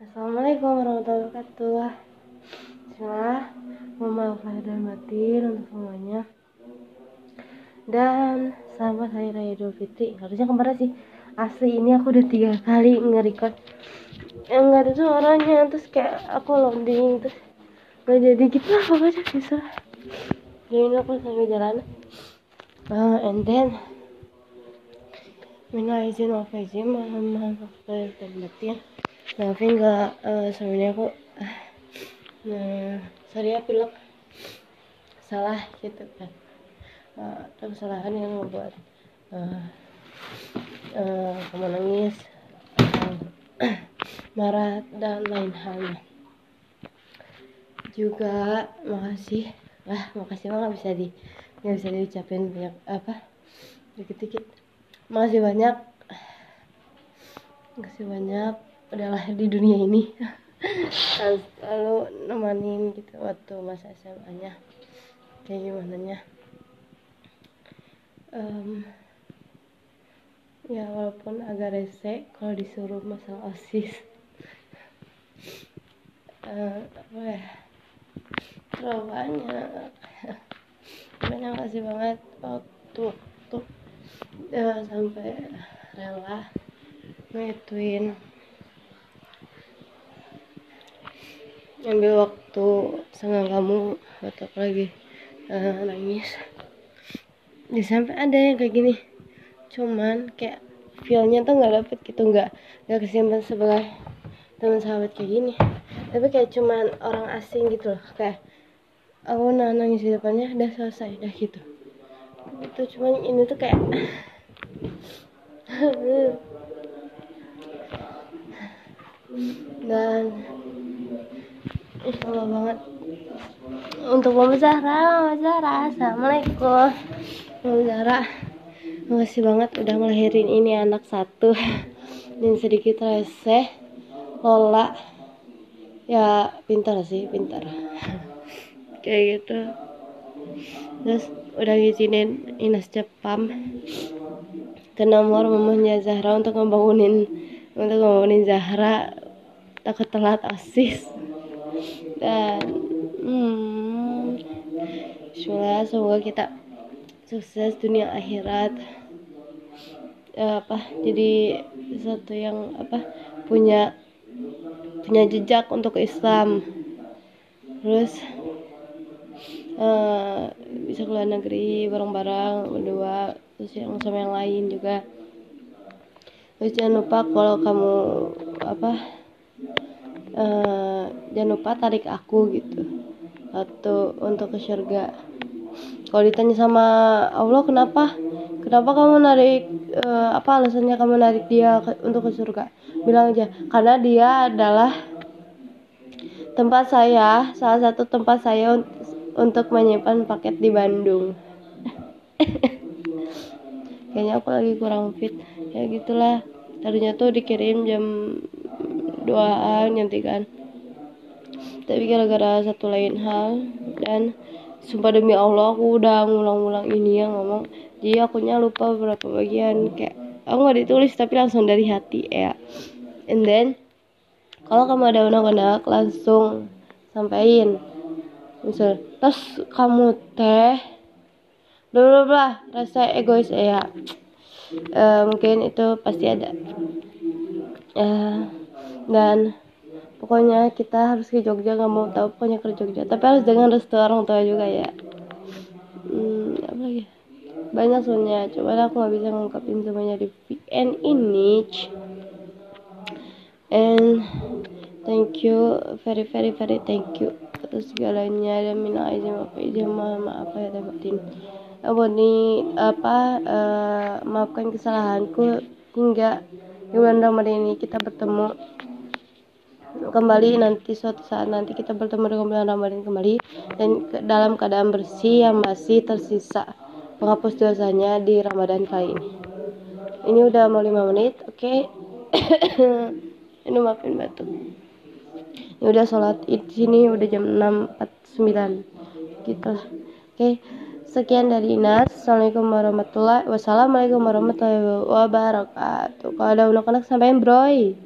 Assalamualaikum warahmatullahi wabarakatuh. Bismillah Mohon maaf lahir dan batin untuk semuanya. Dan selamat hari raya Idul Fitri Harusnya kemarin sih. Asli ini aku udah tiga kali nge-record. Yang gak ada suaranya Terus kayak aku loading Terus gak jadi gitu. Lah pokoknya bisa. Jadi aku sambil jalan. Uh, And then Minal izin wal faizin Mohon maaf lahir dan batin maafin nggak uh, sebenarnya aku. Uh, nah sorry ya pilek. Salah gitu kan. Uh, atau kesalahan yang membuat uh, uh, kamu nangis marah dan lain halnya juga makasih. Lah makasih mah nggak bisa di nggak bisa diucapin banyak apa dikit-dikit. Makasih banyak. Makasih banyak udah lahir di dunia ini. Selalu nemenin gitu waktu masa SMA nya kayak gimana nya? Um, ya walaupun agak rese kalau disuruh masalah osis. Uh, apa ya? Terlalu banyak banyak kasih banget waktu waktu uh, sampai rela ngetuin ambil waktu sama kamu buat aku lagi. Uh, nangis. Di sampai ada yang kayak gini. Cuman kayak feelnya tuh nggak dapet gitu nggak nggak kesimpan sebagai teman sahabat kayak gini. Tapi kayak cuman orang asing gitu loh. Kayak aku nah nangis di depannya udah selesai udah gitu. Itu cuman ini tuh kayak dan Allah banget. Untuk Mama Zahra, Mama Zahra, Assalamualaikum. Mama Zahra Makasih banget udah melahirin ini anak satu. Dan sedikit rese Lola. Ya pintar sih, pintar. Kayak gitu. Terus udah ngizinin Inas Jepam Ke nomor mamanya Zahra untuk ngebangunin Untuk ngebangunin Zahra. Takut telat osis dan hmm, semoga kita sukses dunia akhirat. Uh, apa jadi satu yang apa punya punya jejak untuk Islam. Terus uh, bisa keluar negeri bareng-bareng berdua terus yang sama yang lain juga. Terus jangan lupa kalau kamu apa uh, jangan lupa tarik aku gitu. Atau untuk ke surga. Kalau ditanya sama Allah kenapa? Kenapa kamu narik uh, apa alasannya kamu narik dia ke, untuk ke surga? Bilang aja karena dia adalah tempat saya salah satu tempat saya un untuk menyimpan paket di Bandung. Kayaknya aku lagi kurang fit. Ya gitulah. Tadinya tuh dikirim jam doaan nanti kan tapi gara-gara satu lain hal dan sumpah demi Allah aku udah ngulang-ngulang ini yang ngomong. Jadi akunya lupa beberapa bagian kayak aku nggak ditulis tapi langsung dari hati ya. And then kalau kamu ada unek-unek langsung sampaikan. Misal terus kamu teh bla bla rasa egois ya. Uh, mungkin itu pasti ada. Uh, dan pokoknya kita harus ke Jogja nggak mau tahu pokoknya ke Jogja. Tapi harus dengan restu orang tua juga ya. Hmm, apa lagi? Banyak soalnya. Coba aku nggak bisa ngungkapin semuanya di weekend ini and thank you. Very very very thank you atas segalanya. Dan minal izin maaf izin maaf apa ya dapatin Aboni apa uh, maafkan kesalahanku hingga di bulan Ramadan ini kita bertemu kembali nanti suatu saat nanti kita bertemu dengan bulan Ramadan kembali dan ke dalam keadaan bersih yang masih tersisa penghapus dosanya di Ramadan kali ini ini udah mau 5 menit oke okay. ini maafin batuk ini udah sholat id sini udah jam 6.49 gitu lah oke okay. Sekian dari Inas. Assalamualaikum warahmatullahi wabarakatuh. Wassalamualaikum warahmatullahi wabarakatuh. Kalau ada anak-anak sampein broy.